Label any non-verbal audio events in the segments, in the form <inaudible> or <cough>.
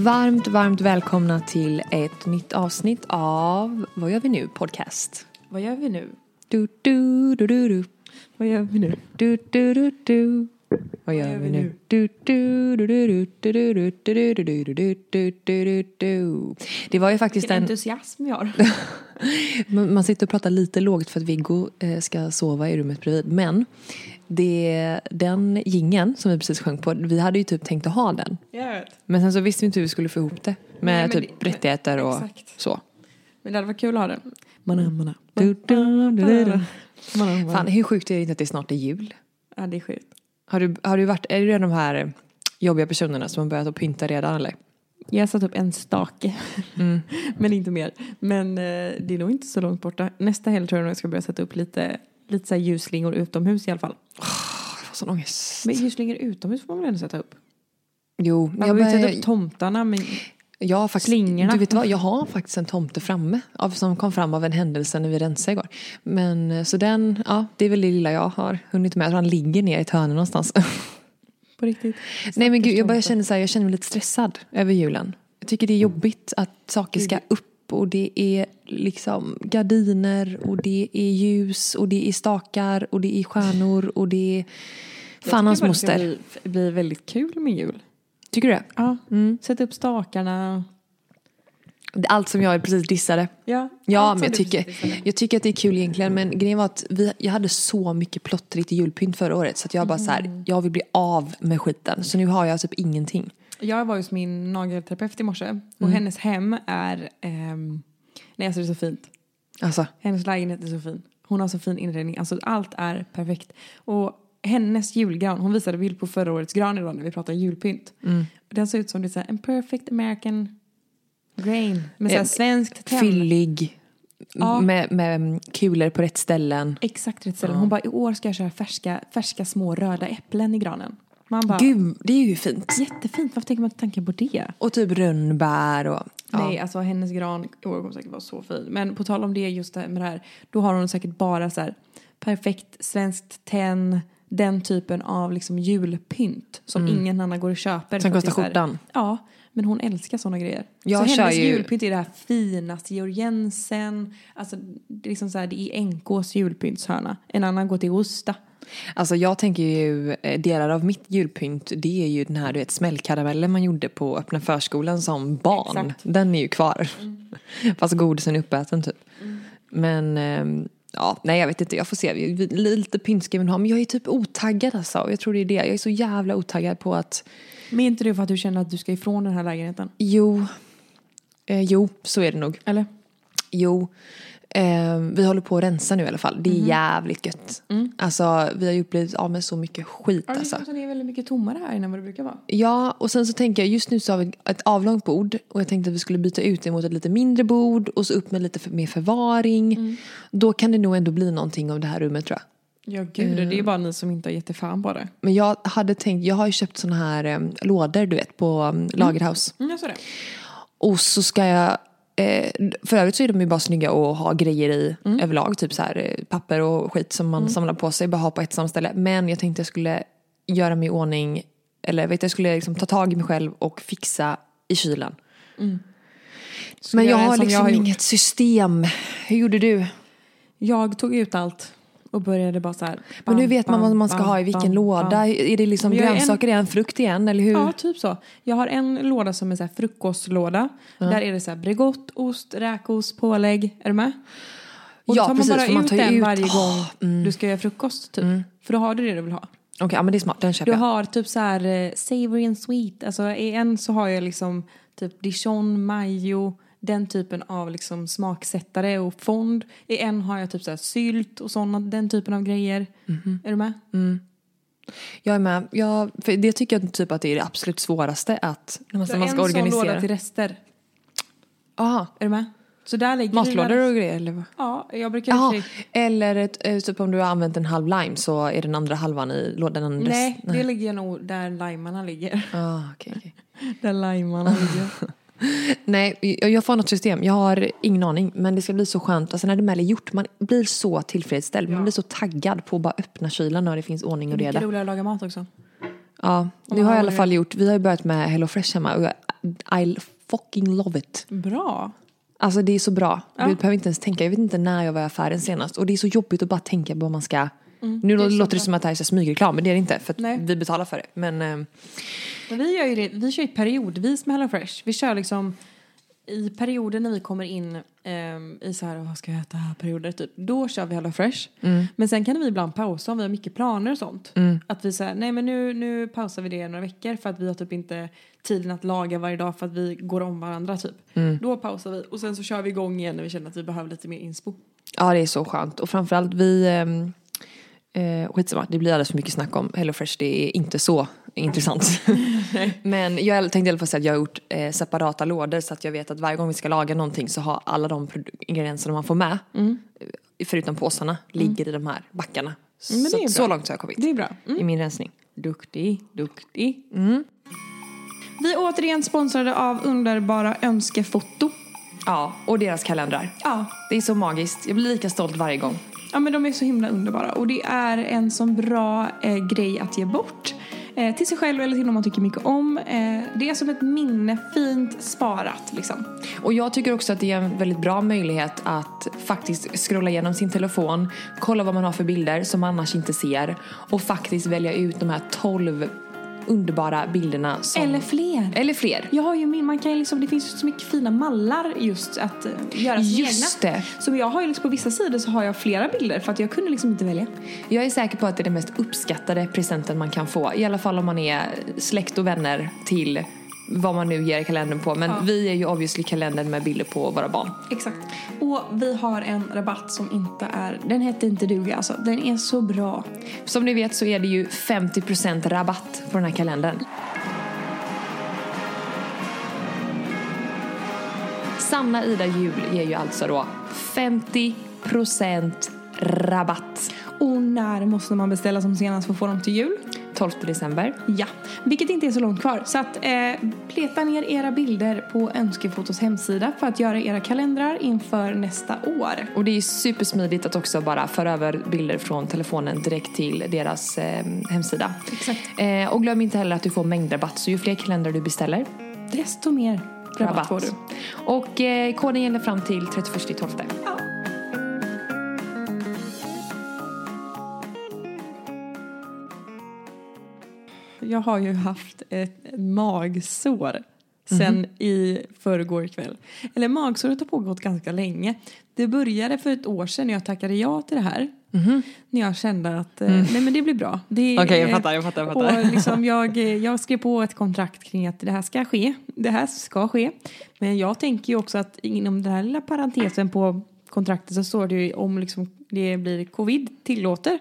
Varmt, varmt välkomna till ett nytt avsnitt av Vad gör vi nu? Podcast. Vad gör vi nu? Du, du, du, du, du. Vad gör vi nu? Du, du, du, du. Vad gör vi nu? Det var ju faktiskt Vilken en... entusiasm vi har. Man sitter och pratar lite lågt för att Viggo ska sova i rummet bredvid. Men det, den gingen som vi precis sjöng på, vi hade ju typ tänkt att ha den. Men sen så visste vi inte hur vi skulle få ihop det. Med Nej, typ det- rättigheter och exakt. så. Men det hade varit kul att ha den. Mana, mana. Du, du, du, du. Fan, hur sjukt är det inte att det snart är jul? Ja, det är sjukt. Har du, har du varit, är av de här jobbiga personerna som har börjat att pynta redan eller? Jag har satt upp en stake. <laughs> Men inte mer. Men eh, det är nog inte så långt borta. Nästa helg tror jag nog jag ska börja sätta upp lite, lite så här ljusslingor utomhus i alla fall. Jag får sån ångest. Men ljusslingor utomhus får man väl ändå sätta upp? Jo, Man jag, behöver inte sätta upp tomtarna men jag har faktiskt, slingorna. du vet vad, jag har faktiskt en tomte framme. Av, som kom fram av en händelse när vi rensade igår. Men eh, så den, ja det är väl det lilla jag har hunnit med. Jag han ligger ner i ett hörn någonstans. <laughs> på riktigt. Nej men gud, jag börjar tomte. känna så här, jag känner mig lite stressad över julen. Jag tycker det är jobbigt att saker ska upp och det är liksom gardiner och det är ljus och det är stakar och det är stjärnor och det är fan hans moster. Det ska bli, bli väldigt kul med jul. Tycker du det? Ja. Sätta upp stakarna. Allt som jag precis dissade. Ja, Ja, men jag tycker, jag tycker att det är kul egentligen. Men grejen var att vi, jag hade så mycket plottrigt julpynt förra året. Så att jag bara så här, jag vill bli av med skiten. Så nu har jag typ ingenting. Jag var hos min nagelterapeut i morse och Mm. hennes hem är... ehm, nej, alltså det är så fint. Alltså, Hennes lägenhet är så fin. Hon har så fin inredning. Alltså allt är perfekt. Och hennes julgran, hon visade bild på förra årets gran idag när vi pratade julpynt. Mm. Den ser ut som det är så här, en perfect American grain. Med så här Eh, svenskt tenn. fyllig. Ja. Med, med kulor på rätt ställen. Exakt rätt ställe. Hon bara, i år ska jag köra färska, färska små röda äpplen i granen. Man bara, Gud, det är ju fint. jättefint. Varför tänker man inte tanken på det? Och typ rönnbär och... Ja. Nej, alltså hennes gran i år kommer säkert vara så fin. Men på tal om det, just det här med det här. Då har hon säkert bara så här perfekt svenskt tenn. Den typen av liksom julpynt som ingen annan går och köper. Mm. Som kostar skjortan. Ja, men hon älskar sådana grejer. Jag så kör hennes ju- julpynt är det här fina, Georg Jensen. Alltså det är liksom så här, det är NKs julpyntshörna. En annan går till Osta. Alltså jag tänker ju, eh, delar av mitt julpynt det är ju den här du vet smällkaramellen man gjorde på öppna förskolan som barn. Exakt. Den är ju kvar. Fast godisen är uppäten typ. Men ehm, ja, nej jag vet inte, jag får se. Lite ha. Men jag är typ otaggad alltså. Jag tror det är det. Jag är så jävla otaggad på att Men är inte det för att du känner att du ska ifrån den här lägenheten? jo, eh, jo så är det nog. Eller? Jo, eh, vi håller på att rensa nu i alla fall. Det är jävligt gött. Alltså vi har ju blivit av med så mycket skit Ja, alltså. det är väldigt mycket tommare här än vad det brukar vara. Ja, och sen så tänker jag just nu så har vi ett avlångt bord och jag tänkte att vi skulle byta ut det mot ett lite mindre bord och så upp med lite för, mer förvaring. Då kan det nog ändå bli någonting av det här rummet tror jag. Ja gud, det är bara ni som inte har gett er fan på det. Men jag hade tänkt, jag har ju köpt såna här eh, lådor du vet på um, Lagerhaus. Mm, jag sa det. Och så ska jag, eh, för övrigt så är de ju bara snygga att ha grejer i överlag. Typ så här eh, papper och skit som man samlar på sig, bara ha på ett samma ställe. Men jag tänkte jag skulle göra mig i ordning, eller vet jag skulle liksom ta tag i mig själv och fixa i kylen. Men jag göra har som liksom jag har inget system. Hur gjorde du? Jag tog ut allt och började bara så här. Men bam, hur vet man vad man ska bam, ha i vilken bam, låda? Är det liksom Men är en- grönsaker igen, frukt igen eller hur? Ja, typ så. Jag har en låda som är så här frukostlåda. Där är det så här Bregott, ost, räkost, pålägg. Är du med? Och Ja, då tar man precis, bara för man ut den ut- varje gång du ska göra frukost typ. För då har du det du vill ha. Okej, ja men det är smart, den köper Du jag. har typ så här eh, savory and sweet. Alltså i en så har jag liksom typ dijon, majo, den typen av liksom smaksättare och fond. I en har jag typ så sylt och såna, den typen av grejer. Mhm. Är du med? Jag är med. Jag, för det tycker jag typ att det är det absolut svåraste att när man, man ska en sån låda organisera. till rester. Aha, Är du med? Så där lägger vi matlådor och grejer eller vad? Ja, jag brukar sig- eller ett, eh, typ om du har använt en halv lime så är den andra halvan i lådan. rest- Nej, det ligger nog där limarna ligger. Ah, okej, okej. <laughs> Där limarna ligger. <laughs> Nej, jag, får något system. Jag har ingen aning. Men det ska bli så skönt. Alltså när det väl är gjort, man blir så tillfredsställd. Man blir så taggad på att bara öppna kylen när det finns ordning och Mycket reda. roligare att laga mat också. Ja, det har jag i alla fall gjort. Vi har ju börjat med Hello Fresh hemma och jag, I fucking love it. Bra. Alltså det är så bra. Ja. Du behöver inte ens tänka. Jag vet inte när jag var i affären senast. Och det är så jobbigt att bara tänka på vad man ska... nu det låter det som att det här är så smygreklam, men det är det inte. För att Nej. vi betalar för det. Men eh, Men vi gör ju det, vi kör ju periodvis med HelloFresh. Vi kör liksom i perioder när vi kommer in ehm, i så här, vad ska jag äta här perioder typ. Då kör vi HelloFresh. Men sen kan vi ibland pausa om vi har mycket planer och sånt. Att vi säger, nej men nu, nu pausar vi det några veckor för att vi har typ inte tiden att laga varje dag för att vi går om varandra typ. Då pausar vi och sen så kör vi igång igen när vi känner att vi behöver lite mer inspo. ja, det är så skönt. Och framförallt vi... ehm, Eh, skitsamma, det blir alldeles för mycket snack om HelloFresh. Det är inte så intressant. <laughs> Men jag tänkte i alla fall säga att jag har gjort eh, separata lådor så att jag vet att varje gång vi ska laga någonting så har alla de ingredienserna man får med, Mm. eh, förutom påsarna, ligger i de här backarna. Men det så, så långt har jag kommit Det är bra. Mm. i min rensning. Duktig, duktig. Vi är återigen sponsrade av underbara Önskefoto. Ja, och deras kalendrar. Ja, Det är så magiskt. Jag blir lika stolt varje gång. Ja men de är så himla underbara och det är en sån bra eh, grej att ge bort. Eh, till sig själv eller till någon man tycker mycket om. Eh, det är som ett minne, fint sparat liksom. Och jag tycker också att det är en väldigt bra möjlighet att faktiskt scrolla igenom sin telefon, kolla vad man har för bilder som man annars inte ser och faktiskt välja ut de här 12 underbara bilderna som... Eller fler. Eller fler. Jag har ju min, man kan liksom, det finns ju så mycket fina mallar just att eh, göra sina Just egna. det. Så jag har ju liksom, på vissa sidor så har jag flera bilder för att jag kunde liksom inte välja. Jag är säker på att det är den mest uppskattade presenten man kan få. I alla fall om man är släkt och vänner till vad man nu ger kalendern på. Men Ja. vi är ju obviously kalendern med bilder på våra barn. Exakt. Och vi har en rabatt som inte är, den heter inte duga alltså. Den är så bra. Som ni vet så är det ju 50% rabatt på den här kalendern. Sanna Ida Jul ger ju alltså då 50% rabatt. Och när måste man beställa som senast för att få dem till jul? 12 december. Ja, vilket inte är så långt kvar. Så att eh, leta ner era bilder på Önskefotos hemsida för att göra era kalendrar inför nästa år. Och det är ju supersmidigt att också bara föra över bilder från telefonen direkt till deras eh, hemsida. Exakt. Eh, och glöm inte heller att du får mängdrabatt. Så ju fler kalendrar du beställer, Desto mer rabatt, får du. Och eh, koden gäller fram till 31 12. Ja. Jag har ju haft ett magsår sen i förrgår kväll. Eller magsåret har pågått ganska länge. Det började för ett år sedan när jag tackade ja till det här. När jag kände att eh, nej men det blir bra. Okej, jag eh, fattar, jag fattar, jag fattar. Och liksom jag, eh, jag skrev på ett kontrakt kring att det här ska ske. Det här ska ske. Men jag tänker ju också att inom den här lilla parentesen på kontraktet så står det ju om liksom det blir covid tillåter.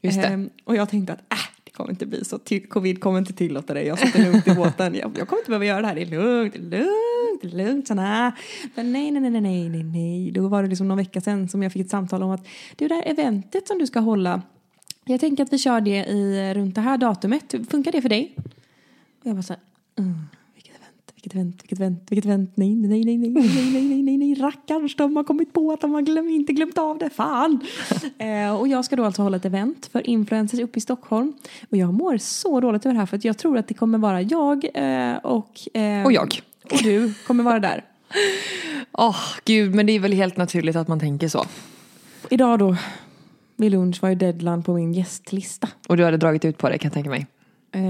Just det. Ehm, och jag tänkte att äh, kommer inte bli så. Covid kommer inte tillåta det. Jag sitter lugnt i båten. Jag, jag kommer inte behöva göra det här. Det är lugnt, det är lugnt, det är lugnt. Såna. Men nej, nej, nej, nej, nej, nej. Då var det liksom någon vecka sedan som jag fick ett samtal om att det här eventet som du ska hålla. Jag tänker att vi kör det i, runt det här datumet. Funkar det för dig? Och jag bara så här, mm, vilket event, vilket event, vilket event, nej, nej, nej, nej, nej, nej, nej, nej, nej, rackarns, de har kommit på att de har glöm, inte glömt av det, fan. <laughs> eh, och jag ska då alltså hålla ett event för influencers uppe i Stockholm. Och jag mår så dåligt över det här för att jag tror att det kommer vara jag eh, och... Eh, Och jag. Och du kommer vara där. <laughs> Åh, gud, men det är väl helt naturligt att man tänker så. Idag då, vid lunch var ju deadline på min gästlista. Och du hade dragit ut på det kan jag tänka mig. Eh,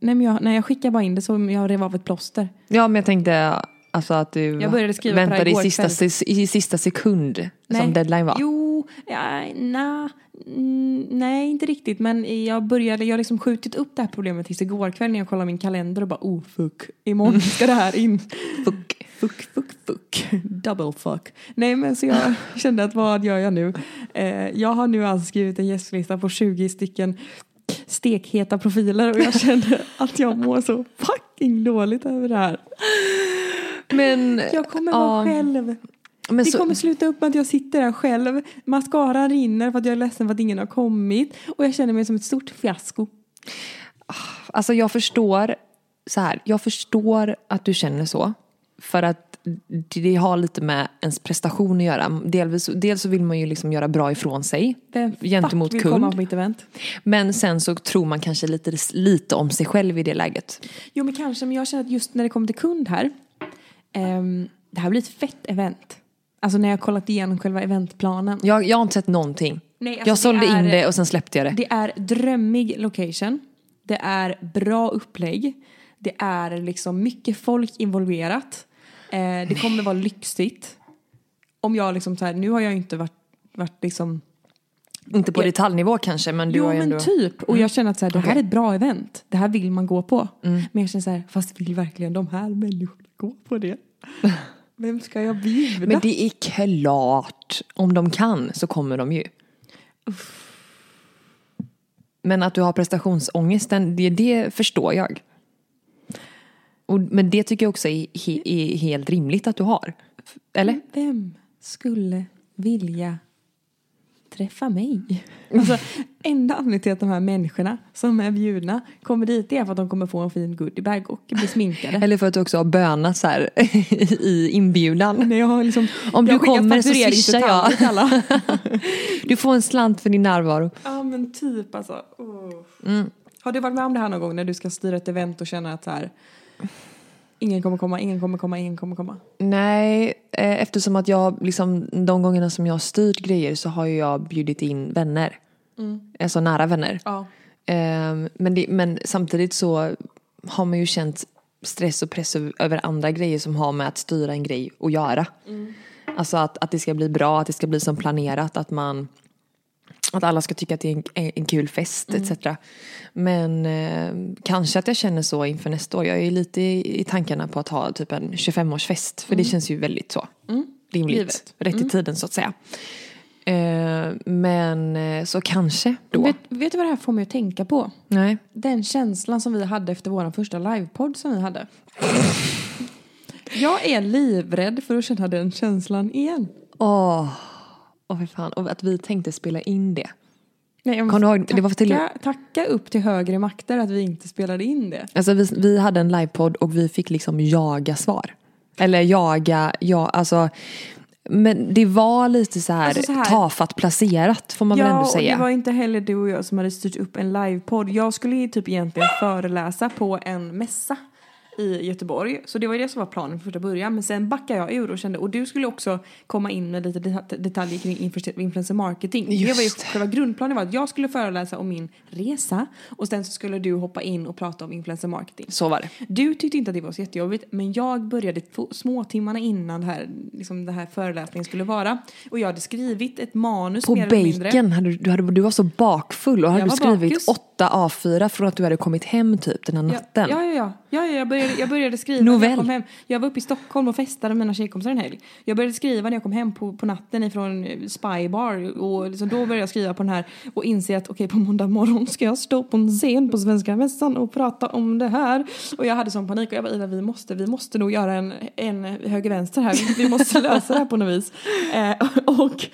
nej men jag, när jag skickade bara in det så jag rev av ett plåster. Ja, men jag tänkte alltså att du Jag började skriva väntade i sista, i sista sekund som deadline var. Jo, ja, na, nej inte riktigt. Men jag började, jag har liksom skjutit upp det här problemet tills igår kväll när jag kollade min kalender och bara oh fuck, imorgon ska det här in. <laughs> fuck, fuck, fuck, fuck, double fuck. Nej men så jag kände att vad gör jag nu? Eh, jag har nu alltså skrivit en gästlista på 20 stycken stekheta profiler och jag kände att jag mår så fucking dåligt över det här. Men, Jag kommer vara själv. Men Det så, kommer sluta upp med att jag sitter där själv. Mascaran rinner för att jag är ledsen för att ingen har kommit. Och jag känner mig som ett stort fiasko. Alltså jag förstår, så här, jag förstår att du känner så. För att det har lite med ens prestation att göra. Delvis, dels så vill man ju liksom göra bra ifrån sig Vem gentemot vill kund. komma på mitt event? Men sen så tror man kanske lite, lite om sig själv i det läget. Jo men kanske, men jag känner att just när det kommer till kund här. ehm, det här blir ett fett event. Alltså när jag har kollat igenom själva eventplanen. Jag, jag har inte sett någonting. Nej, alltså jag sålde är- in det och sen släppte jag det. Det är drömmig location. Det är bra upplägg. Det är liksom mycket folk involverat. Eh, det kommer vara lyxigt. Om jag liksom så här, nu har jag inte varit, varit liksom Inte på jag- detaljnivå kanske men du jo har ju men ändå... typ. Och jag känner att så här, det här Okej. är ett bra event. Det här vill man gå på. Men jag känner så här, fast vill verkligen de här människorna gå på det? <laughs> Vem ska jag bjuda? Men det är klart, om de kan så kommer de ju. Men att du har prestationsångesten, det, det förstår jag. Och, men det tycker jag också är, he, är helt rimligt att du har. Eller? Vem skulle vilja träffa mig? Alltså, enda anledningen till att de här människorna som är bjudna kommer dit är för att de kommer få en fin goodiebag och bli sminkade. Eller för att du också har bönat så här <laughs> i inbjudan. När jag har liksom, Om jag du kommer så swishar alla. <laughs> Du får en slant för din närvaro. Ja men typ alltså. Oh. Mm. Har du varit med om det här någon gång när du ska styra ett event och känner att så här, ingen kommer komma, ingen kommer komma, ingen kommer komma? Nej, eh, eftersom att jag liksom de gångerna som jag har styrt grejer så har ju jag bjudit in vänner. Alltså nära vänner. Ja. Ehm, men, det, men samtidigt så har man ju känt stress och press över- andra grejer som har med att styra en grej att göra. Alltså att, att det ska bli bra, att det ska bli som planerat, att man att alla ska tycka att det är en, en kul fest etc. Men eh, kanske att jag känner så inför nästa år. Jag är lite i, i tankarna på att ha typ en 25-årsfest. För det känns ju väldigt så rimligt. Givet. Rätt i tiden så att säga. Eh, men eh, så kanske då. Vet, vet du vad det här får mig att tänka på? Nej. Den känslan som vi hade efter vår första livepodd som vi hade. Jag är livrädd för att känna den känslan igen. Åh, åh för fan. Och att vi tänkte spela in det. Nej, jag måste ihåg- det var till- tacka, upp till högre makter att vi inte spelade in det. Alltså vi, vi hade en livepodd och vi fick liksom jaga svar. Eller jaga, ja alltså. Men det var lite så här, Alltså så här- tafatt placerat får man väl ändå och säga. det var inte heller du och jag som hade styrt upp en livepodd. Jag skulle ju typ egentligen föreläsa på en mässa i Göteborg. Så det var ju det som var planen från första början. Men sen backade jag ur och kände, och du skulle också komma in med lite det- detaljer kring influencer- marketing. det var ju Just själva grundplanen var att jag skulle föreläsa om min resa och sen så skulle du hoppa in och prata om influencer marketing. Så var det. Du tyckte inte att det var så jättejobbigt men jag började två, små timmarna innan det här, liksom det här föreläsningen skulle vara. Och jag hade skrivit ett manus På mer eller mindre. bacon, hade, du, hade, du var så bakfull och hade du skrivit bakis. åtta A4 från att du hade kommit hem typ den här natten. Ja, ja, ja. ja, ja jag, började, jag började skriva när Novell. jag kom hem. Jag var uppe i Stockholm och festade med mina tjejkompisar en helg. Jag började skriva när jag kom hem på, på natten ifrån eh, Spybar och liksom då började jag skriva på den här och inse att okej på måndag morgon ska jag stå på en scen på Svenska Mässan och prata om det här. Och jag hade sån panik och jag bara Ida vi måste, vi måste nog göra en, en höger-vänster här. Vi måste lösa det här på något vis. Eh, och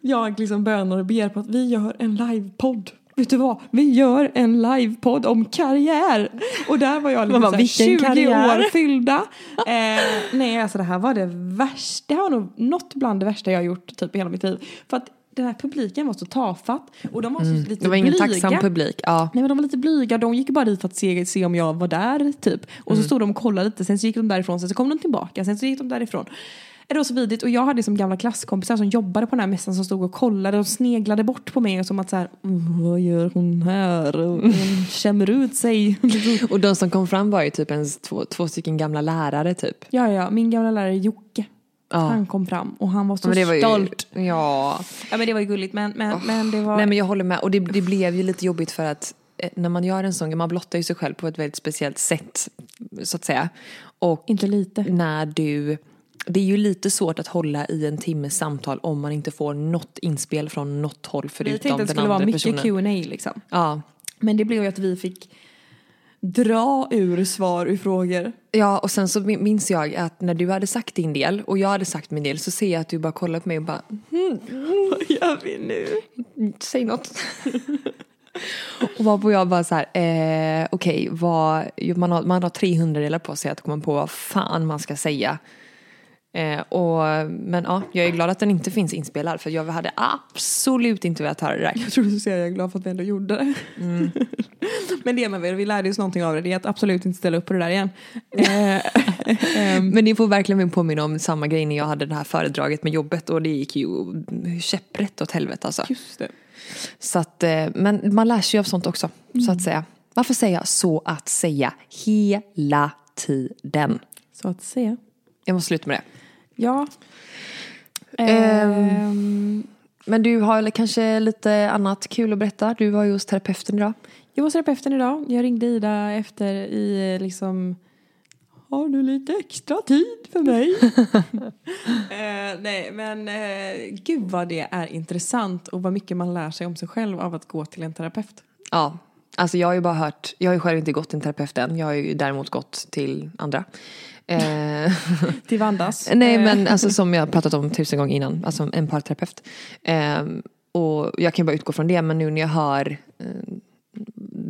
jag liksom bönar och ber på att vi gör en livepodd. Vet du vad? Vi gör en livepodd om karriär. Och där var jag liksom Man bara, så här vilken 20 karriär? år fyllda. Eh, nej, alltså det här var det värsta. Det här var nog något bland det värsta jag har gjort typ hela mitt liv. För att den här publiken var så tafatt. Och de var så lite Mm. Det var ingen blyga. tacksam publik. Ja. Nej men de var lite blyga, de gick bara dit för att se, se om jag var där typ. Och Mm. så stod de och kollade lite, sen så gick de därifrån, sen så kom de tillbaka, sen så gick de därifrån. Det var så vidrigt och jag hade som gamla klasskompisar som jobbade på den här mässan som stod och kollade och sneglade bort på mig och som att så här, "Mm, vad gör hon här? Hon <laughs> känner ut sig. <laughs> Och de som kom fram var ju typ ens två, två stycken gamla lärare typ. ja, ja, min gamla lärare Jocke. Ja. Han kom fram och han var så var ju, stolt. Ja. Ja men det var ju gulligt men, men, men det var... Nej men jag håller med och det, det blev ju lite jobbigt för att eh, när man gör en sång, man blottar ju sig själv på ett väldigt speciellt sätt så att säga. Och Inte lite. när du, det är ju lite svårt att hålla i en timmes samtal om man inte får något inspel från något håll Vi förutom tänkte att det den skulle andra vara mycket personen. Q&A liksom. Ja, Men det blev ju att vi fick dra ur svar ur frågor. Ja, och sen så min- minns jag att när du hade sagt din del och jag hade sagt min del så ser jag att du bara kollar på mig och bara Vad gör vi nu? säg något. <laughs> och varpå jag bara så här, eh, okej, vad, jo, man, har, man har 300 delar på sig att komma på vad fan man ska säga. Eh, och, men ja, jag är glad att den inte finns inspelad för jag hade absolut inte velat höra det där. Jag tror du säger jag är glad för att vi ändå gjorde det. <laughs> Men det man väl, vi lärde oss någonting av det. Det är att absolut inte ställa upp på det där igen. <laughs> Eh, ehm, Men ni får verkligen påminna om samma grej när jag hade det här föredraget med jobbet och det gick ju käpprätt åt helvete alltså. Just det. Så att, eh, men man lär sig av sånt också, så att säga. Varför säger jag så att säga hela tiden? Så att säga. Jag måste sluta med det. Ja. Ehm. Men du har kanske lite annat kul att berätta? Du var ju hos terapeuten idag. jag var terapeuten idag. Jag ringde Ida efter i eh, liksom har du lite extra tid för mig? <laughs> eh, nej, men eh, gud vad det är intressant och vad mycket man lär sig om sig själv av att gå till en terapeut. Ja, alltså jag har ju bara hört, jag har ju själv inte gått till en terapeut än, jag har ju däremot gått till andra. Eh, Till Vandas. <laughs> nej Eh, men alltså som jag pratat om tusen gånger innan, alltså en parterapeut. Eh, och jag kan bara utgå från det, men nu när jag hör eh,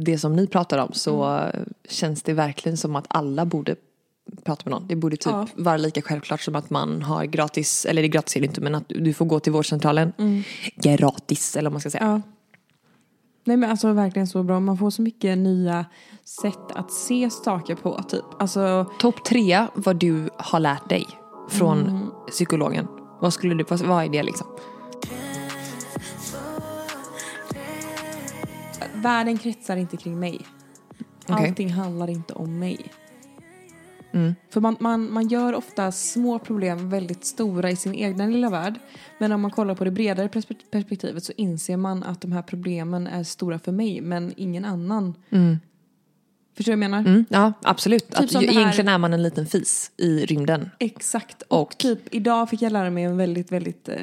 det som ni pratar om så känns det verkligen som att alla borde prata med någon. Det borde typ Ja. vara lika självklart som att man har gratis, eller det är gratis är det inte, men att du får gå till vårdcentralen gratis, eller vad man ska säga. Ja. Nej men alltså verkligen så bra. Man får så mycket nya sätt att se saker på typ. Alltså Topp tre vad du har lärt dig från psykologen. Vad skulle du, vad, är det liksom? världen kretsar inte kring mig. Okej. Allting handlar inte om mig. För man, man, man gör ofta små problem väldigt stora i sin egna lilla värld. Men om man kollar på det bredare perspe- perspektivet så inser man att de här problemen är stora för mig men ingen annan. Förstår du vad jag menar? Mm, ja, absolut. att, ju- det här- Egentligen är man en liten fis i rymden. Exakt. Och, Och- typ idag fick jag lära mig en väldigt, väldigt... Eh,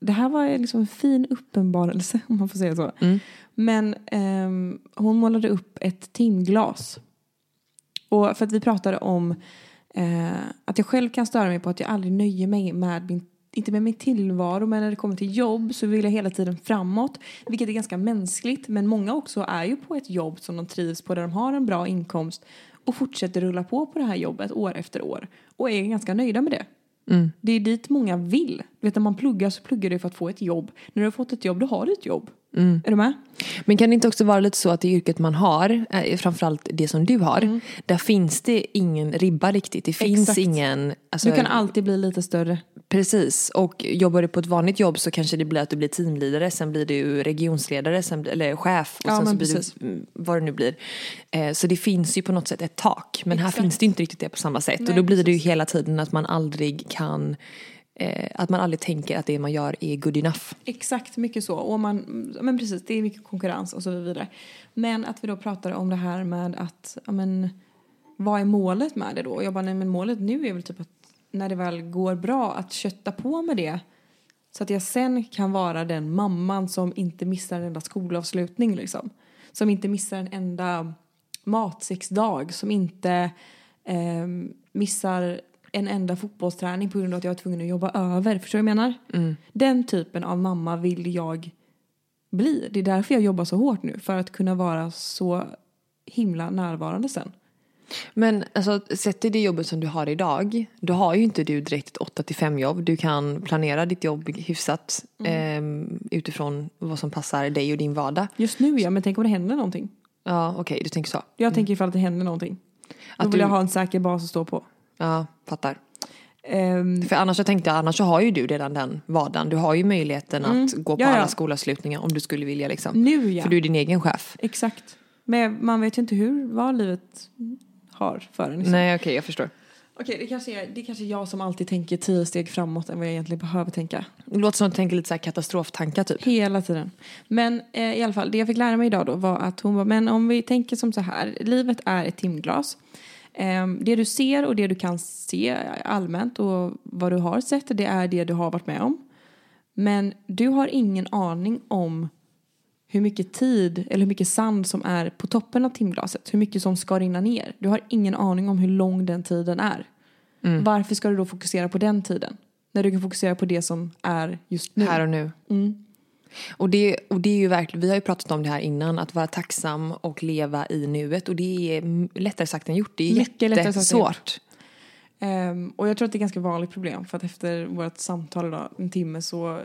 det här var liksom en fin uppenbarelse <laughs> om man får säga så. Men ehm, hon målade upp ett timglas. Och för att vi pratade om eh, att jag själv kan störa mig på att jag aldrig nöjer mig med min inte med min tillvaro men när det kommer till jobb så vill jag hela tiden framåt. Vilket är ganska mänskligt men många också är ju på ett jobb som de trivs på där de har en bra inkomst och fortsätter rulla på på det här jobbet år efter år och är ganska nöjda med det. Det är dit många vill. Du vet när man pluggar så pluggar du för att få ett jobb. När du har fått ett jobb då har du ett jobb. Är du med? Men kan det inte också vara lite så att det yrket man har, eh, framförallt det som du har, där finns det ingen ribba riktigt. Det finns Exakt. ingen... Alltså, Du kan alltid bli lite större. Precis, och jobbar du på ett vanligt jobb så kanske det blir att du blir teamledare, sen blir du regionsledare, sen, blir- eller chef och Ja, sen så blir precis. du mm, vad det nu blir. Eh, så det finns ju på något sätt ett tak, men här Exakt. finns det inte riktigt det på samma sätt. Nej, och då blir det ju hela tiden att man aldrig kan, eh, att man aldrig tänker att det man gör är good enough. Exakt, mycket så. Och man, men precis, det är mycket konkurrens och så vidare. Men att vi då pratar om det här med att, ja men, vad är målet med det då? Och jag bara, nej men målet nu är väl typ att när det väl går bra att kötta på med det. Så att jag sen kan vara den mamman som inte missar en enda skolavslutning liksom. Som inte missar en enda matsexdag. Som inte eh, missar en enda fotbollsträning på grund av att jag var tvungen att jobba över. Förstår du vad jag menar? Den typen av mamma vill jag bli. Det är därför jag jobbar så hårt nu. För att kunna vara så himla närvarande sen. Men alltså, sett till det jobbet som du har idag, då har ju inte du direkt ett 8 till 5 jobb. Du kan planera ditt jobb hyfsat eh, utifrån vad som passar dig och din vardag. Just nu ja, men tänk om det händer någonting. Ja, okej, du tänker så. Jag tänker ifall det händer någonting. Då Att vill du- jag ha en säker bas att stå på. Ja, fattar. Ehm, För annars så tänkte jag, annars så har ju du redan den vardagen. Du har ju möjligheten att gå på Ja, ja. alla skolavslutningar om du skulle vilja liksom. nu ja. För du är din egen chef. Exakt. Men man vet ju inte hur, vad livet har för en. liksom. Nej, okej, jag förstår. Okej, det kanske, är, det kanske är jag som alltid tänker tio steg framåt än vad jag egentligen behöver tänka. Det låter som att du tänker lite så här katastroftankar typ. Hela tiden. Men eh, i alla fall, det jag fick lära mig idag då var att hon var, men om vi tänker som så här, livet är ett timglas. Ehm, det du ser och det du kan se allmänt och vad du har sett, det är det du har varit med om. Men du har ingen aning om hur mycket tid eller hur mycket sand som är på toppen av timglaset. Hur mycket som ska rinna ner. Du har ingen aning om hur lång den tiden är. Mm. Varför ska du då fokusera på den tiden? När du kan fokusera på det som är just nu. Här och nu. Mm. Och, det, och det är ju verkligen, vi har ju pratat om det här innan, att vara tacksam och leva i nuet. Och det är mm, lättare sagt än gjort. Det är Mycket lättare sagt än gjort. jättesvårt. Ehm, och jag tror att det är ett ganska vanligt problem för att efter vårt samtal idag, en timme, så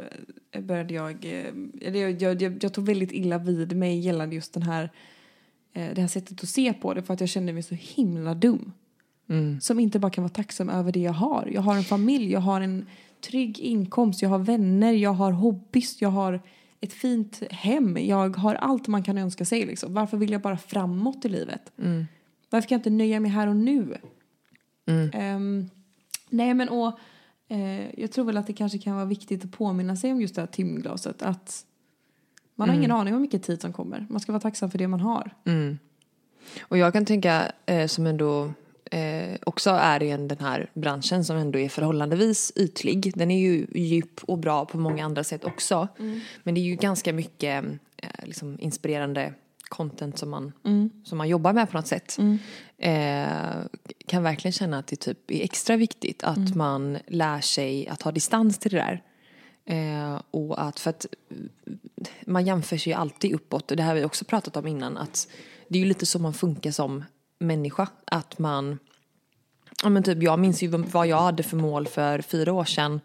eh, började jag, eh, eller jag, jag, jag, jag tog väldigt illa vid mig gällande just den här, eh, det här sättet att se på det för att jag kände mig så himla dum. Som inte bara kan vara tacksam över det jag har. Jag har en familj, jag har en trygg inkomst, jag har vänner, jag har hobbys, jag har ett fint hem, jag har allt man kan önska sig. Liksom. Varför vill jag bara framåt i livet? Varför kan jag inte nöja mig här och nu? Ehm, nej men och eh, jag tror väl att det kanske kan vara viktigt att påminna sig om just det här timglaset. Att man har ingen aning om hur mycket tid som kommer. Man ska vara tacksam för det man har. Och jag kan tänka eh, som ändå eh, också är i en- den här branschen som ändå är förhållandevis ytlig. Den är ju djup och bra på många andra sätt också. Men det är ju ganska mycket eh, liksom inspirerande content som man, som man jobbar med på något sätt. Eh, kan verkligen känna att det typ är extra viktigt att man lär sig att ha distans till det där. Eh, och att för att man jämför sig ju alltid uppåt. Och det här har vi också pratat om innan. Att det är ju lite så man funkar som människa. Att man... Ja, men typ, jag minns ju vad jag hade för mål för fyra år sedan.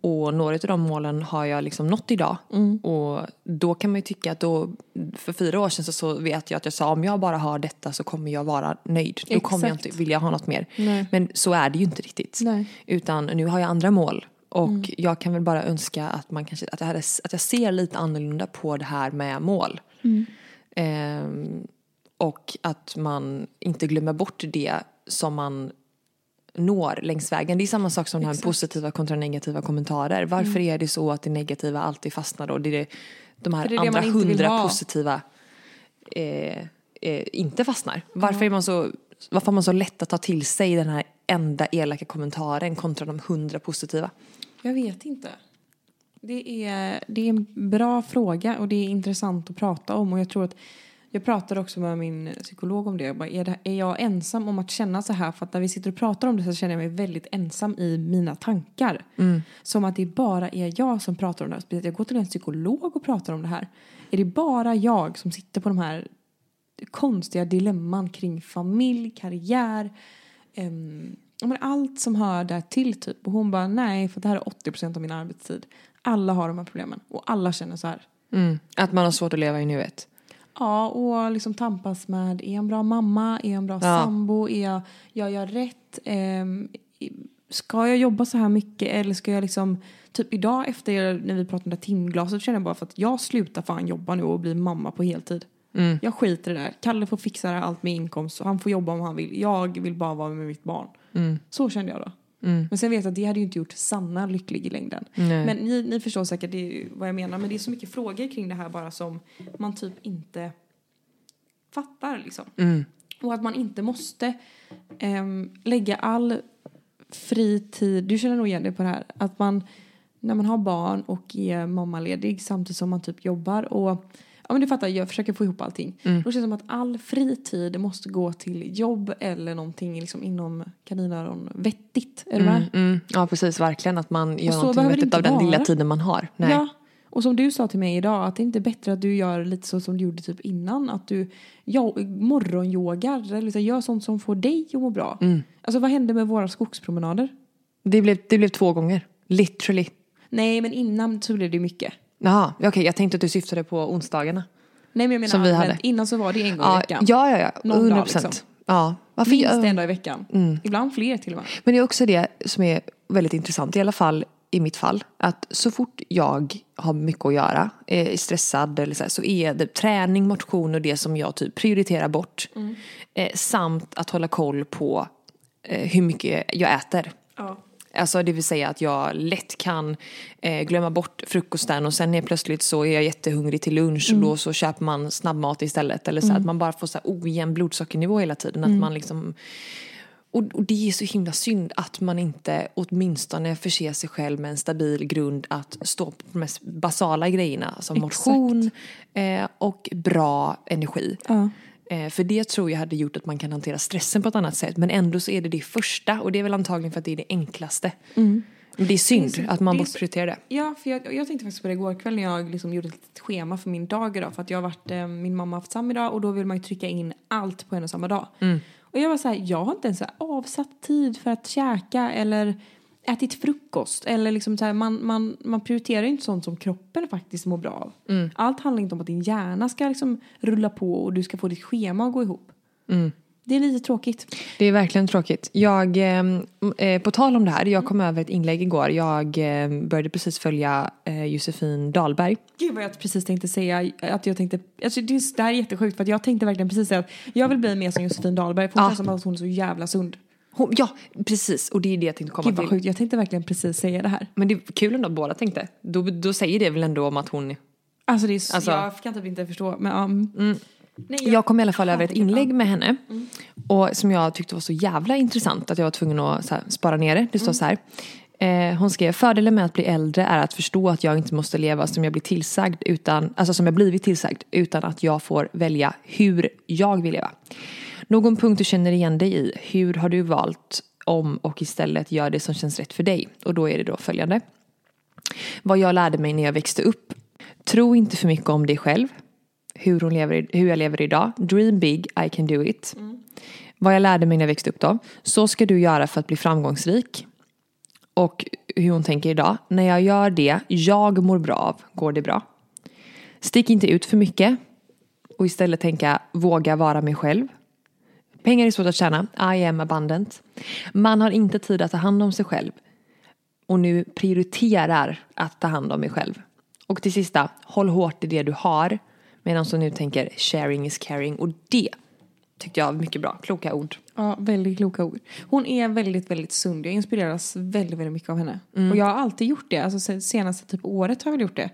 Och några av de målen har jag liksom nått idag. Och då kan man ju tycka att då, för fyra år sedan så, så vet jag att jag sa om jag bara har detta så kommer jag vara nöjd. Då kommer jag inte vilja ha något mer. Nej. Men så är det ju inte riktigt. Nej. Utan nu har jag andra mål. Och jag kan väl bara önska att, man kanske, att, jag hade, att jag ser lite annorlunda på det här med mål. Ehm, och att man inte glömmer bort det som man når längs vägen. Det är samma sak som det här med positiva kontra negativa kommentarer. Varför är det så att det negativa alltid fastnar då? Det är det, de här det andra hundra positiva eh, eh, inte fastnar. Varför, är man så, varför har man så lätt att ta till sig den här enda elaka kommentaren kontra de hundra positiva? Jag vet inte. Det är, det är en bra fråga och det är intressant att prata om. Och jag tror att jag pratade också med min psykolog om det. Jag bara, är, det är jag ensam om att känna så här? För att när vi sitter och pratar om det så känner jag mig väldigt ensam i mina tankar. Som att det bara är jag som pratar om det här. Speciellt Jag går till en psykolog och pratar om det här. Är det bara jag som sitter på de här konstiga dilemman kring familj, karriär, um, allt som hör där till typ. Och hon bara nej för det här är 80% av min arbetstid. Alla har de här problemen och alla känner så här. Mm. Att man har svårt att leva i nuet. Ja, och liksom tampas med, är jag en bra mamma? Är jag en bra Ja. sambo? Är jag, gör jag rätt? Ehm, ska jag jobba så här mycket eller ska jag liksom, typ idag efter när vi pratade om det timglaset känner jag bara för att jag slutar fan jobba nu och bli mamma på heltid. Jag skiter i det där. Kalle får fixa allt med inkomst och han får jobba om han vill. Jag vill bara vara med mitt barn. Så kände jag då. Men sen vet jag att det hade ju inte gjort Sanna lycklig i längden. Nej. Men ni, ni förstår säkert vad jag menar. Men det är så mycket frågor kring det här bara som man typ inte fattar liksom. Och att man inte måste ehm, lägga all fri tid, du känner nog igen dig på det här, att man när man har barn och är mammaledig samtidigt som man typ jobbar och Ja men du fattar, jag försöker få ihop allting. Då känns det som att all fritid måste gå till jobb eller någonting liksom inom kaninöron vettigt. Är du med? Mm. Ja precis, verkligen att man gör någonting vettigt av den lilla tiden man har. Nej. Ja. Och som du sa till mig idag, att det inte är bättre att du gör lite så som du gjorde typ innan. Att du jo- morgonyogar eller så, gör sånt som får dig att må bra. Mm. Alltså vad hände med våra skogspromenader? Det, blev, det blev två gånger. Literally. Nej men innan så blev det mycket. Jaha, okej jag tänkte att du syftade på onsdagarna. Nej men jag menar Som vi hade. innan så var det en gång i Ja, veckan. ja, ja, ja. Någon 100 dag, procent. liksom. Ja. Varför Minst en dag i veckan. Mm. Ibland fler till och med. Men det är också det som är väldigt intressant, i alla fall i mitt fall. Att så fort jag har mycket att göra, är stressad eller så, här, så är det träning, motion och det som jag typ prioriterar bort. Eh, samt att hålla koll på eh, hur mycket jag äter. Ja. Alltså det vill säga att jag lätt kan eh, glömma bort frukosten och sen är plötsligt så är jag jättehungrig till lunch och då så köper man snabbmat istället. Eller så att man bara får så här ojämn blodsockernivå hela tiden. Att man liksom och, och det är så himla synd att man inte åtminstone förser sig själv med en stabil grund att stå på de mest basala grejerna som Exakt. motion eh, och bra energi. Ja. Eh, för det tror jag hade gjort att man kan hantera stressen på ett annat sätt. Men ändå så är det det första och det är väl antagligen för att det är det enklaste. Men Det är synd Det är så- att man bortprioriterar det. Ja, för jag, jag tänkte faktiskt på det igår kväll när jag liksom gjorde ett schema för min dag idag. För att jag varit, eh, min mamma har haft samma idag och då vill man ju trycka in allt på en och samma dag. Och jag var så här, jag har inte ens avsatt tid för att käka eller ätit frukost. Eller liksom så här, man, man, man prioriterar inte sånt som kroppen faktiskt mår bra av. Allt handlar inte om att din hjärna ska liksom rulla på och du ska få ditt schema att gå ihop. Det är lite tråkigt. Det är verkligen tråkigt. Jag, eh, eh, på tal om det här, jag kom över ett inlägg igår. Jag eh, började precis följa eh, Josefin Dahlberg. Gud vad jag precis tänkte säga att jag tänkte, alltså det, det här är jättesjukt för jag tänkte verkligen precis säga att jag vill bli mer som Josefin Dahlberg för hon Ja. känns som att hon är så jävla sund. Hon, ja, precis. Och det är det jag tänkte komma Gud till. sjukt, jag tänkte verkligen precis säga det här. Men det är kul ändå att båda tänkte. Då, då säger det väl ändå om att hon... Alltså det är, Alltså- jag kan typ inte förstå men um, Nej, Jag kom i alla fall över ett inlägg med henne. Och som jag tyckte var så jävla intressant att jag var tvungen att här, spara ner det. Det står så här. Eh, hon skrev, fördelen med att bli äldre är att förstå att jag inte måste leva som jag blir tillsagd utan, alltså som jag blivit tillsagd utan att jag får välja hur jag vill leva. Någon punkt du känner igen dig i, hur har du valt om och istället gör det som känns rätt för dig? Och då är det då följande. Vad jag lärde mig när jag växte upp. Tro inte för mycket om dig själv. Hur, hon lever, hur jag lever idag. Dream big, I can do it. Vad jag lärde mig när jag växte upp då. Så ska du göra för att bli framgångsrik. Och hur hon tänker idag. När jag gör det jag mår bra av, går det bra. Stick inte ut för mycket. Och istället tänka, våga vara mig själv. Pengar är svårt att tjäna. I am abundant. Man har inte tid att ta hand om sig själv och nu prioriterar att ta hand om mig själv. Och till sista, håll hårt i det du har medan som nu tänker sharing is caring och det tyckte jag var mycket bra, kloka ord. Ja, väldigt kloka ord. Hon är väldigt, väldigt sund. Jag inspireras väldigt, väldigt mycket av henne. Och jag har alltid gjort det. Alltså sen- senaste typ året har jag väl gjort det.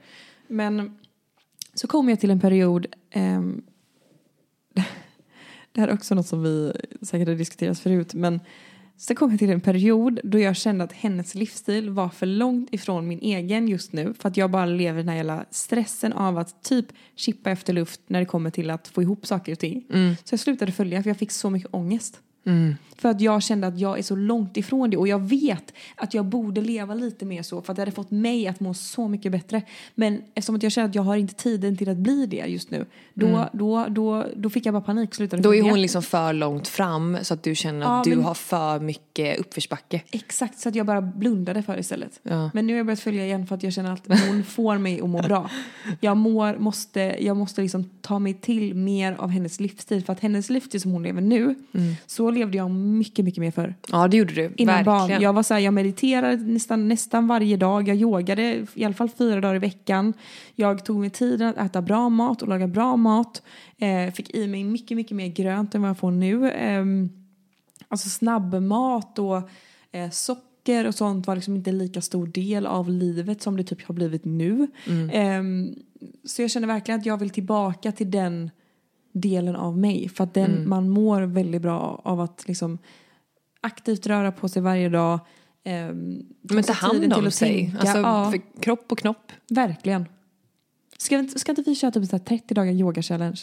Men så kom jag till en period ehm, <laughs> det här är också något som vi säkert har diskuterat förut. Men så kom jag till en period då jag kände att hennes livsstil var för långt ifrån min egen just nu. För att jag bara lever den här jävla stressen av att typ chippa efter luft när det kommer till att få ihop saker och ting. Så jag slutade följa för jag fick så mycket ångest. För att jag kände att jag är så långt ifrån det och jag vet att jag borde leva lite mer så för att det hade fått mig att må så mycket bättre. Men eftersom att jag känner att jag har inte tiden till att bli det just nu, då, då, då, då fick jag bara panik slutade Då är hon liksom för långt fram så att du känner Ja, att du men- har för mycket uppförsbacke. Exakt, så att jag bara blundade för det istället. Ja. Men nu har jag börjat följa igen för att jag känner att hon <laughs> får mig att må bra. Jag, mår, måste, jag måste liksom ta mig till mer av hennes livsstil. För att hennes livsstil som hon lever nu, så levde jag mycket, mycket mer för. Ja det gjorde du, Innan verkligen. barn. Jag var så här, jag mediterade nästan, nästan varje dag. Jag yogade i alla fall fyra dagar i veckan. Jag tog mig tiden att äta bra mat och laga bra mat. Eh, fick i mig mycket, mycket mer grönt än vad jag får nu. Eh, alltså snabbmat och eh, socker och sånt var liksom inte lika stor del av livet som det typ har blivit nu. Eh, så jag känner verkligen att jag vill tillbaka till den delen av mig. För att den, man mår väldigt bra av att liksom aktivt röra på sig varje dag. ehm, Men ta hand till om sig, tänka. alltså ja, kropp och knopp. verkligen. Ska, inte- ska inte vi köra typ så här 30 dagar yoga-challenge?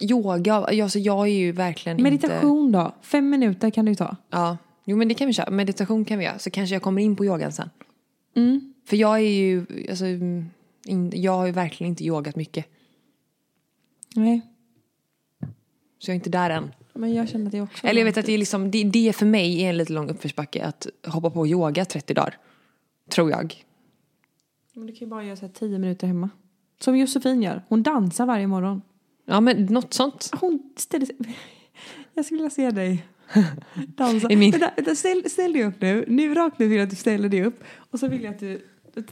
Yoga, alltså jag är ju verkligen inte... Meditation då? Fem minuter kan du ta. Ja, jo men det kan vi köra. Meditation kan vi göra. Så kanske jag kommer in på yogan sen. Mm. För jag är ju, alltså, mm, in, jag har ju verkligen inte yogat mycket. Nej, Så jag är inte där än. men jag känner det också... Eller jag vet att det är liksom, det, det för mig är en lite lång uppförsbacke att hoppa på yoga 30 dagar. Tror jag. Men du kan ju bara göra så här 10 minuter hemma. Som Josefin gör. Hon dansar varje morgon. Ja men något sånt. Hon ställer sig... <laughs> Jag skulle vilja se dig <laughs> dansa. I min- Vänta, vänta, ställ, ställ dig upp nu. Nu rakt nu vill jag att du ställer dig upp. Och så vill jag att du...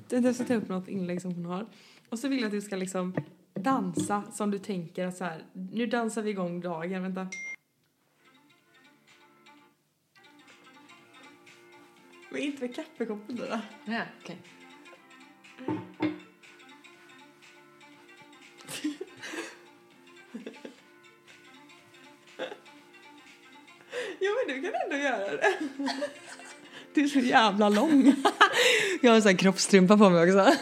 Jag ska ta upp något inlägg som hon har. Och så vill jag att du ska liksom dansa som du tänker att så här. Nu dansar vi igång dagen. Vänta. Men inte med kaffekoppen då. <laughs> Ja, okay. Jo men du kan ändå göra det. <laughs> Du är så jävla lång. <laughs> Jag har en sån här kroppstrumpa på mig också.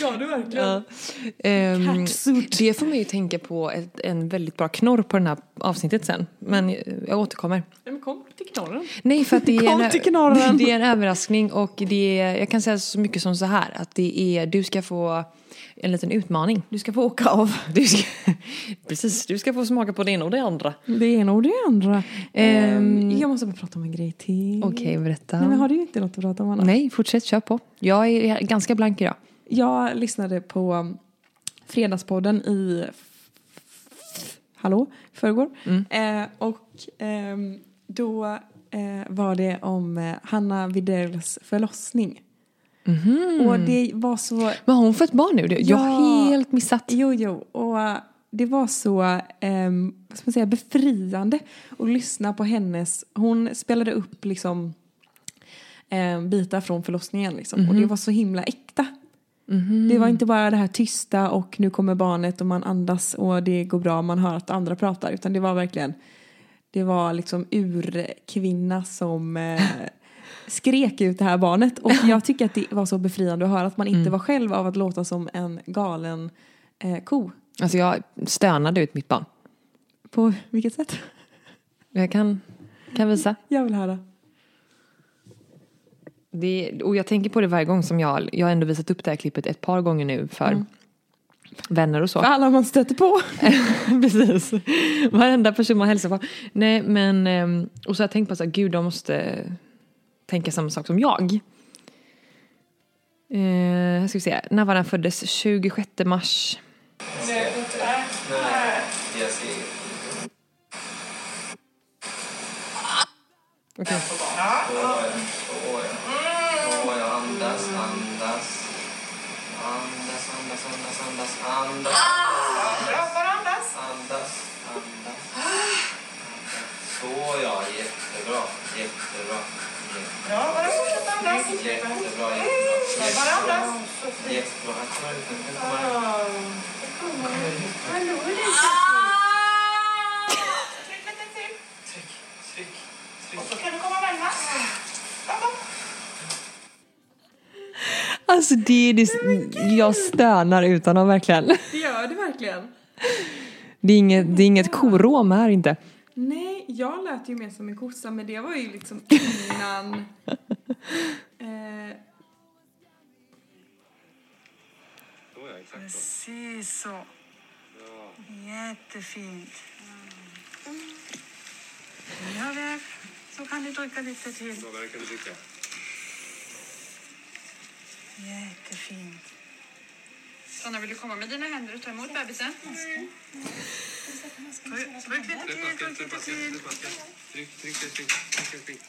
Ja, du verkligen. Ja. Ehm, det får mig ju tänka på ett, en väldigt bra knorr på det här avsnittet sen. Men jag återkommer. Nej, men kom till knorren. Nej, för att det är, Kom en, till knorren. <laughs> det är en överraskning och det är, jag kan säga så mycket som så här att det är, du ska få en liten utmaning. Du ska få åka av. <laughs> Du ska, precis, du ska få smaka på det ena och det andra. Det ena och det andra. Ehm, jag måste bara prata om en grej till. Okej, berätta. Nej, men har du inte något att prata om Anna? Nej, fortsätt, kör på. Jag är ganska blank idag. Jag lyssnade på um, Fredagspodden i Hallå, förrgår. Eh, och ehm, då eh, var det om eh, Hanna Widells förlossning. Och det var så... Men har hon fått barn nu? Jag har Ja. helt missat. Jo, jo. Och eh, det var så vad ska man säga, befriande att lyssna på hennes... Hon spelade upp liksom eh, bitar från förlossningen. Liksom, Och det var så himla äkta. Det var inte bara det här tysta och nu kommer barnet och man andas och det går bra, man hör att andra pratar. Utan det var verkligen, det var liksom urkvinna som eh, skrek ut det här barnet. Och <laughs> jag tycker att det var så befriande att höra att man inte var själv av att låta som en galen eh, ko. Alltså jag stönade ut mitt barn. På vilket sätt? Jag kan, kan visa. Jag vill höra. Det, och jag tänker på det varje gång som jag, jag har ändå visat upp det här klippet ett par gånger nu för vänner och så. För alla man stöter på. <laughs> Precis. Varenda person man hälsar på. Nej men, ehm, och så har jag tänkt på så här, gud de måste tänka samma sak som jag. Eh, ska vi se, när var han föddes? 26 mars. Okej. Åh, andas. Andas, andas, andas, andas, andas. Andas, Bara fortsätt andas. Jättebra, jättebra. Bara andas. Jättebra. Här kommer ut, nu kommer Tryck, tryck, tryck. Alltså det är det, jag stönar utan att verkligen. Det gör det verkligen. Det är inget, det är inget korom här inte. Nej, jag lät ju mer som en kossa men det var ju liksom <laughs> innan... eh, Precis så. Jättefint. Ja, väl. Så kan du dricka lite till. Jättefint. Sanna, vill du komma med dina händer och ta emot bebisen? Tryck tryck lite till, tryck lite till. Tryck, tryck, tryck, tryck, tryck, tryck.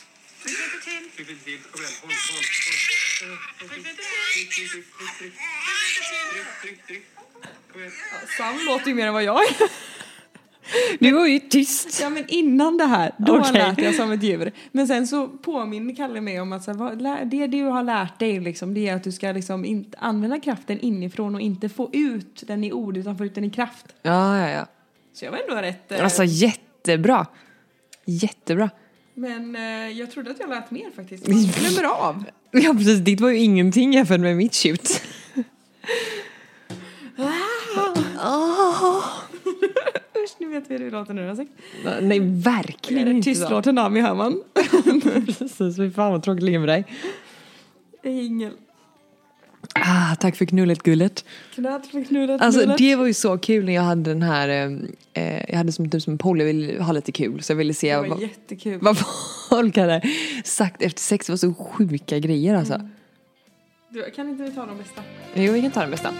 Tryck lite till. Tryck lite till. Kom igen, håll, håll, håll. Tryck lite till. tryck, tryck, tryck, tryck. Tryck, tryck, tryck. Kom igen. Sam låter ju mer än vad jag är. Du var ju tyst. Ja men innan det här, då Okej. lät jag som ett djur. Men sen så påminner Kalle mig om att så här, vad, det du har lärt dig liksom, det är att du ska liksom inte använda kraften inifrån och inte få ut den i ord utan få ut den i kraft. Ja, ja, ja. Så jag var ändå rätt... eh, Alltså jättebra. Jättebra. Men eh, jag trodde att jag lät mer faktiskt. <laughs> Man glömmer av. Ja precis, ditt var ju ingenting jämfört med mitt shoot. <laughs> nu vet vi hur det låter nu. Alltså. Nej Det verkligen inte tystlåten Ami hör man. <laughs> Precis, fy fan vad tråkigt ligger med dig. Ingel. Ah, tack för knullet gullet. Knull för knullet. Alltså knullet. det var ju så kul när jag hade den här, eh, eh, jag hade som typ som poll, jag ville ha lite kul så jag ville se det vad, jättekul. vad folk hade sagt efter sex. Det var så sjuka grejer alltså. Du, kan inte vi ta de bästa? Jo, vi kan ta den bästa.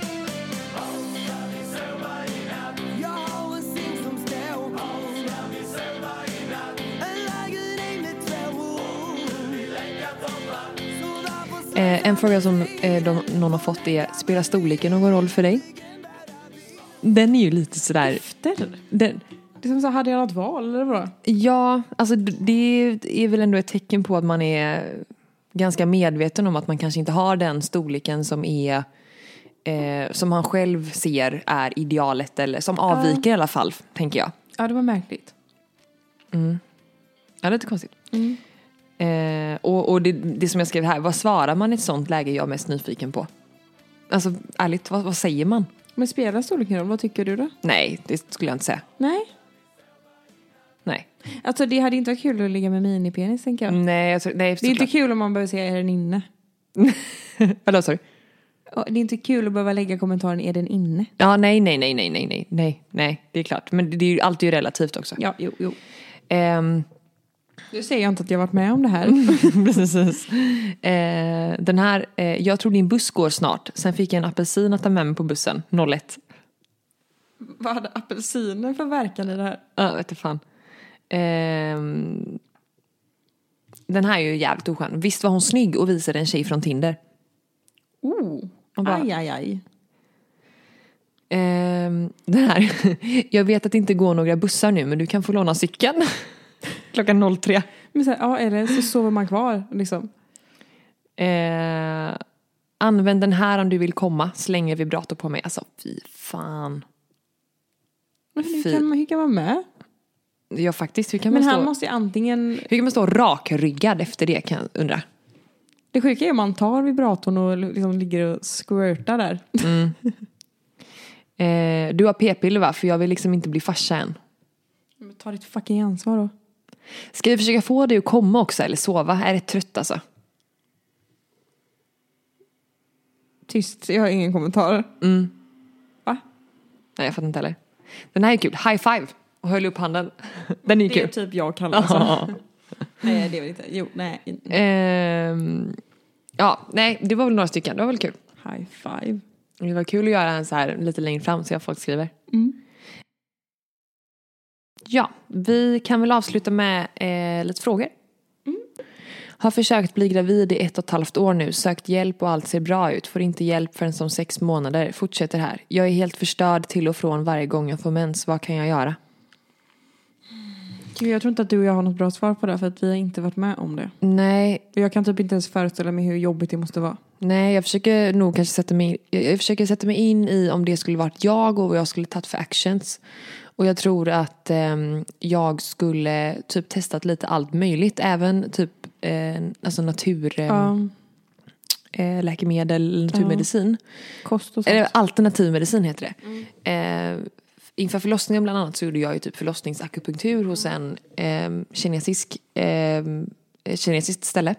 Eh, en fråga som eh, de, någon har fått är, spelar storleken någon roll för dig? Den är ju lite sådär... Efter? Den, Det är som så här, hade jag något val eller vadå? ja, alltså det är väl ändå ett tecken på att man är ganska medveten om att man kanske inte har den storleken som är eh, som han själv ser är idealet eller som avviker i alla fall, tänker jag. Ja, det var märkligt. Ja, det är lite konstigt. Mm. Eh, och, och det, det, som jag skrev här, vad svarar man i ett sånt läge jag är mest nyfiken på? Alltså ärligt, vad, vad säger man? Men spelar storleken roll? Vad tycker du då? Nej, det skulle jag inte säga. Nej. Nej. Alltså det hade inte varit kul att ligga med minipenis tänker jag. Nej, alltså, nej Det är inte kul om man behöver säga är den inne? <laughs> Vadå sa du? Det är inte kul att behöva lägga kommentaren är den inne? Ja, nej, nej, nej, nej, nej, nej, nej, det är klart. Men det är ju alltid relativt också. Ja, jo, jo. Um, nu säger jag inte att jag varit med om det här. <laughs> Precis. Eh, den här, eh, jag tror din buss går snart. Sen fick jag en apelsin att ta med mig på bussen, 01. Vad hade apelsiner för verkan i det här? Ja, vet du fan. Ehm, den här är ju jävligt oskön. Visst var hon snygg och visade en tjej från Tinder. Oh, bara- aj, aj, aj. Ehm, den här, <laughs> jag vet att det inte går några bussar nu men du kan få låna cykeln. Klockan 03. Men här, ja, eller så sover man kvar liksom. Eh, använd den här om du vill komma. Slänger vibrator på mig. Alltså fy fan. Men hur Fy. kan, man, hur kan man med? Ja faktiskt, hur kan, Men man han stå, måste ju antingen... hur kan man stå rakryggad efter det kan jag undra. Det sjuka är om man tar vibratorn och liksom ligger och squirtar där. Eh, du har p-piller va? För jag vill liksom inte bli farsa än. Men Ta ditt fucking ansvar då. Ska vi försöka få dig att komma också eller sova? Jag är rätt trött alltså. Tyst, jag har ingen kommentar. Va? Nej jag fattar inte heller. Den här är kul. High five. Och höll upp handen. <laughs> Den är ju Det är kul. typ jag kan alltså. <laughs> nej, det är väl inte. Jo, nej. Ehm, ja, nej det var väl några stycken. Det var väl kul. High five. Det var kul att göra en så här lite längre fram se vad folk skriver. Ja, vi kan väl avsluta med eh, lite frågor. Har försökt bli gravid i ett och ett halvt år nu, sökt hjälp och allt ser bra ut, får inte hjälp förrän som sex månader, fortsätter här. Jag är helt förstörd till och från varje gång jag får mens, vad kan jag göra? Gud, jag tror inte att du och jag har något bra svar på det för att vi har inte varit med om det. Nej, Jag kan typ inte ens föreställa mig hur jobbigt det måste vara. nej jag försöker nog kanske sätta mig, jag jag försöker sätta mig in i om det skulle varit jag och vad jag skulle tagit för actions. Och jag tror att ehm, jag skulle typ testat lite allt möjligt, även typ eh, alltså natur, eh, Ja, eh, läkemedel, naturmedicin. kost och sånt. Eller alternativ medicin heter det. Eh, inför förlossningen bland annat så gjorde jag ju typ förlossningsakupunktur hos en eh, kinesisk, eh, kinesiskt ställe.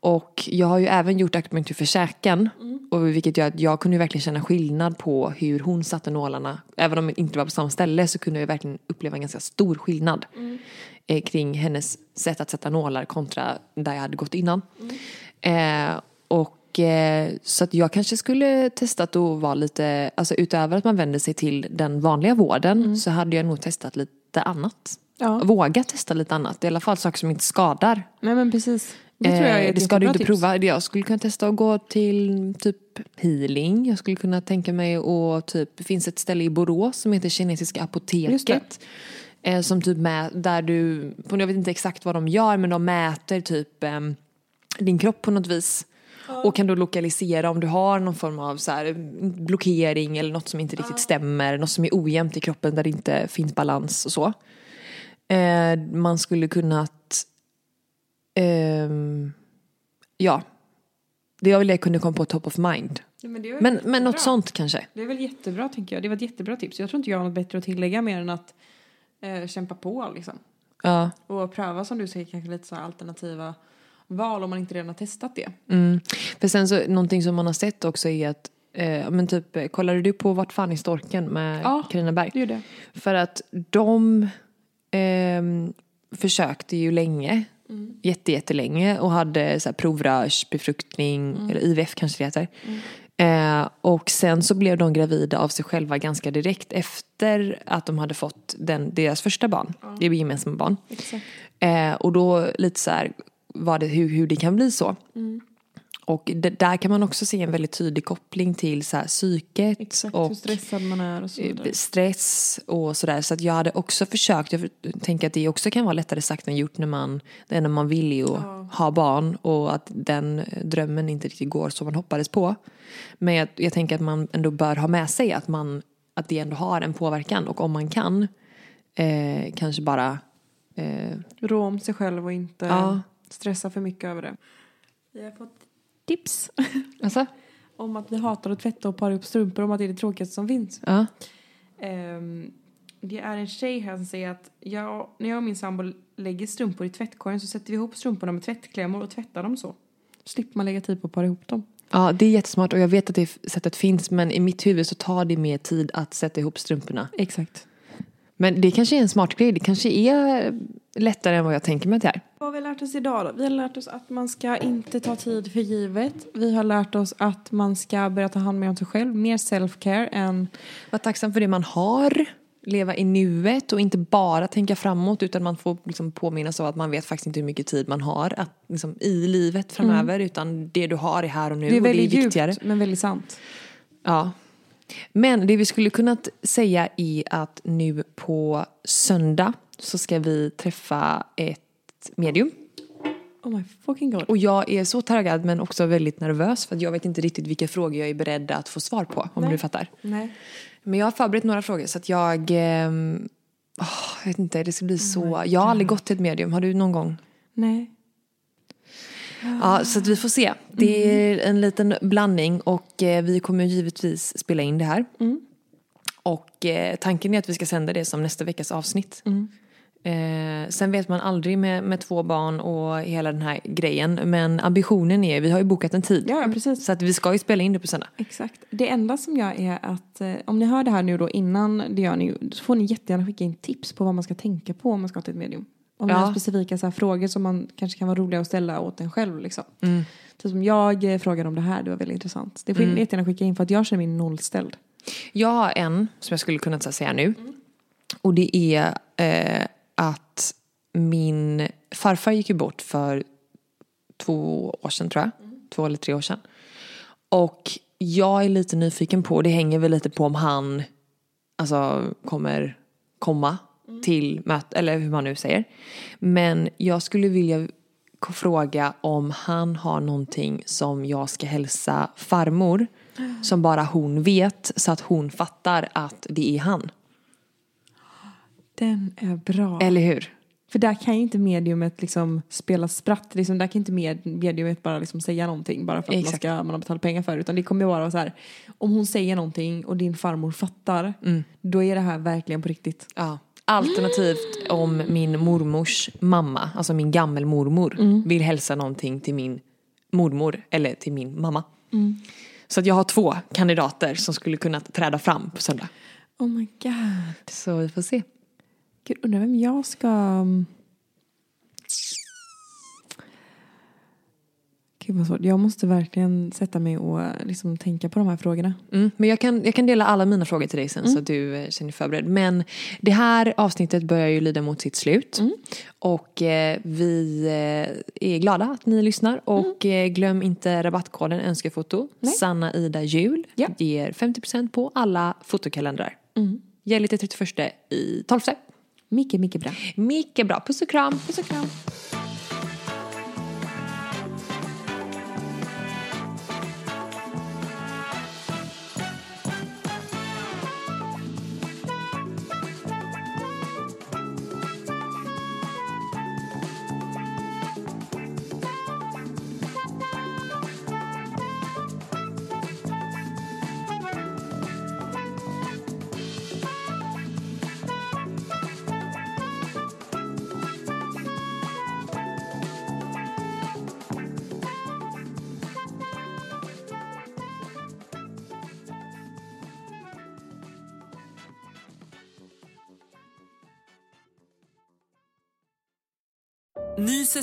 Och jag har ju även gjort akupunktur för käken. Och vilket gör att jag kunde ju verkligen känna skillnad på hur hon satte nålarna. Även om det inte var på samma ställe så kunde jag verkligen uppleva en ganska stor skillnad. Eh, kring hennes sätt att sätta nålar kontra där jag hade gått innan. Eh, och eh, så att jag kanske skulle testat att vara lite, alltså utöver att man vänder sig till den vanliga vården så hade jag nog testat lite annat. Ja. Våga testa lite annat, i alla fall saker som inte skadar. Nej men precis. Det tror jag är Eh, ett det ska du inte tips. prova. Jag skulle kunna testa att gå till typ healing. Jag skulle kunna tänka mig att typ, det finns ett ställe i Borås som heter Kinesiska apoteket. Eh, som typ med, där du, jag vet inte exakt vad de gör men de mäter typ ehm, din kropp på något vis. Och kan då lokalisera om du har någon form av så här, blockering eller något som inte riktigt stämmer. Något som är ojämnt i kroppen där det inte finns balans och så. Eh, man skulle kunnat ehm, Ja. Det var väl det jag kunde komma på top of mind. Men Men, men något sånt kanske. Det är väl jättebra tänker jag. Det var ett jättebra tips. Jag tror inte jag har något bättre att tillägga mer än att eh, kämpa på liksom. Ja. Och pröva som du säger kanske lite så alternativa val om man inte redan har testat det. Mm. För sen så, någonting som man har sett också är att eh, men typ, eh, kollade du på Vart fan är storken med Ja. Carina Berg? Det det. För att de ehm, försökte ju länge, jätte, jättelänge och hade så här provrörsbefruktning, eller IVF kanske det heter. Eh, och sen så blev de gravida av sig själva ganska direkt efter att de hade fått den, deras första barn, det är gemensamma barn. Eh, och då lite så här var det hur, hur det kan bli så. Och det, där kan man också se en väldigt tydlig koppling till så här, psyket Exakt och hur stressad man är och så vidare. eh, stress och sådär. Så att jag hade också försökt, jag tänker att det också kan vara lättare sagt än gjort när man, det enda man vill är ju att ha barn och att den drömmen inte riktigt går som man hoppades på. Men jag, jag tänker att man ändå bör ha med sig att, man, att det ändå har en påverkan och om man kan eh, kanske bara Eh, Rå om sig själv och inte Ja. stressa för mycket över det. Vi har fått tips <laughs> alltså? om att vi hatar att tvätta och para upp strumpor om att det är det tråkigaste som finns. Ja. Ehm, det är en tjej här som säger att jag, när jag och min sambo lägger strumpor i tvättkorgen så sätter vi ihop strumporna med tvättklämmor och tvättar dem så. Slipper man lägga tid på att para ihop dem. ja, det är jättesmart och jag vet att det sättet finns men i mitt huvud så tar det mer tid att sätta ihop strumporna. Exakt. Men det kanske är en smart grej, det kanske är lättare än vad jag tänker mig att det är. Vad har vi lärt oss idag då? Vi har lärt oss att man ska inte ta tid för givet. Vi har lärt oss att man ska börja ta hand om sig själv. Mer self-care än... Var tacksam för det man har, leva i nuet och inte bara tänka framåt utan man får liksom påminnas av att man vet faktiskt inte hur mycket tid man har att, liksom, i livet framöver utan det du har är här och nu Det är och det är väldigt viktigare. djupt men väldigt sant. Ja. Men det vi skulle kunna säga är att nu på söndag så ska vi träffa ett medium. Oh my fucking god. Och jag är så taggad men också väldigt nervös för att jag vet inte riktigt vilka frågor jag är beredd att få svar på om Nej. du fattar. Nej. Men jag har förberett några frågor så att jag... åh, jag vet inte, det ska bli så... Jag har aldrig gått till ett medium. Har du någon gång? Nej. Ja, så att vi får se. Det är en liten blandning och eh, vi kommer givetvis spela in det här. Och eh, tanken är att vi ska sända det som nästa veckas avsnitt. Eh, sen vet man aldrig med, med två barn och hela den här grejen. Men ambitionen är, vi har ju bokat en tid. Ja, precis. Så att vi ska ju spela in det på söndag. Exakt. Det enda som jag är att eh, om ni hör det här nu då innan det gör ni så får ni jättegärna skicka in tips på vad man ska tänka på om man ska till ett medium. Om ni Ja. har specifika så här, frågor som man kanske kan vara roliga att ställa åt en själv liksom. Typ som jag eh, frågade om det här, det var väldigt intressant. Det får ni jättegärna skicka in för att jag känner mig nollställd. Jag har en som jag skulle kunna säga nu. Och det är eh, att min farfar gick ju bort för två år sedan tror jag. Två eller tre år sedan. Och jag är lite nyfiken på, det hänger väl lite på om han alltså, kommer komma till möte, eller hur man nu säger. Men jag skulle vilja fråga om han har någonting som jag ska hälsa farmor som bara hon vet så att hon fattar att det är han. Den är bra. Eller hur? För där kan ju inte mediumet liksom spela spratt. Liksom, där kan inte med, mediumet bara liksom säga någonting bara för att man, ska, man har betalat pengar för det. Utan det kommer ju vara så här. Om hon säger någonting och din farmor fattar. Då är det här verkligen på riktigt. Ja. Alternativt om min mormors mamma, alltså min gammelmormor, vill hälsa någonting till min mormor eller till min mamma. Så att jag har två kandidater som skulle kunna träda fram på söndag. Oh my god. Så vi får se. Gud, undrar vem jag ska... um, Gud vad svårt. Jag måste verkligen sätta mig och eh, liksom tänka på de här frågorna. Mm, men jag kan, jag kan dela alla mina frågor till dig sen så att du eh, känner dig förberedd. Men det här avsnittet börjar ju lida mot sitt slut. Och eh, vi eh, är glada att ni lyssnar. Och eh, glöm inte rabattkoden önskefoto. Sanna Ida Jul Ja. ger 50% på alla fotokalendrar. Gäller till 31 i 12. Mycket, mycket bra. Mycket bra. Puss och kram. Puss och kram.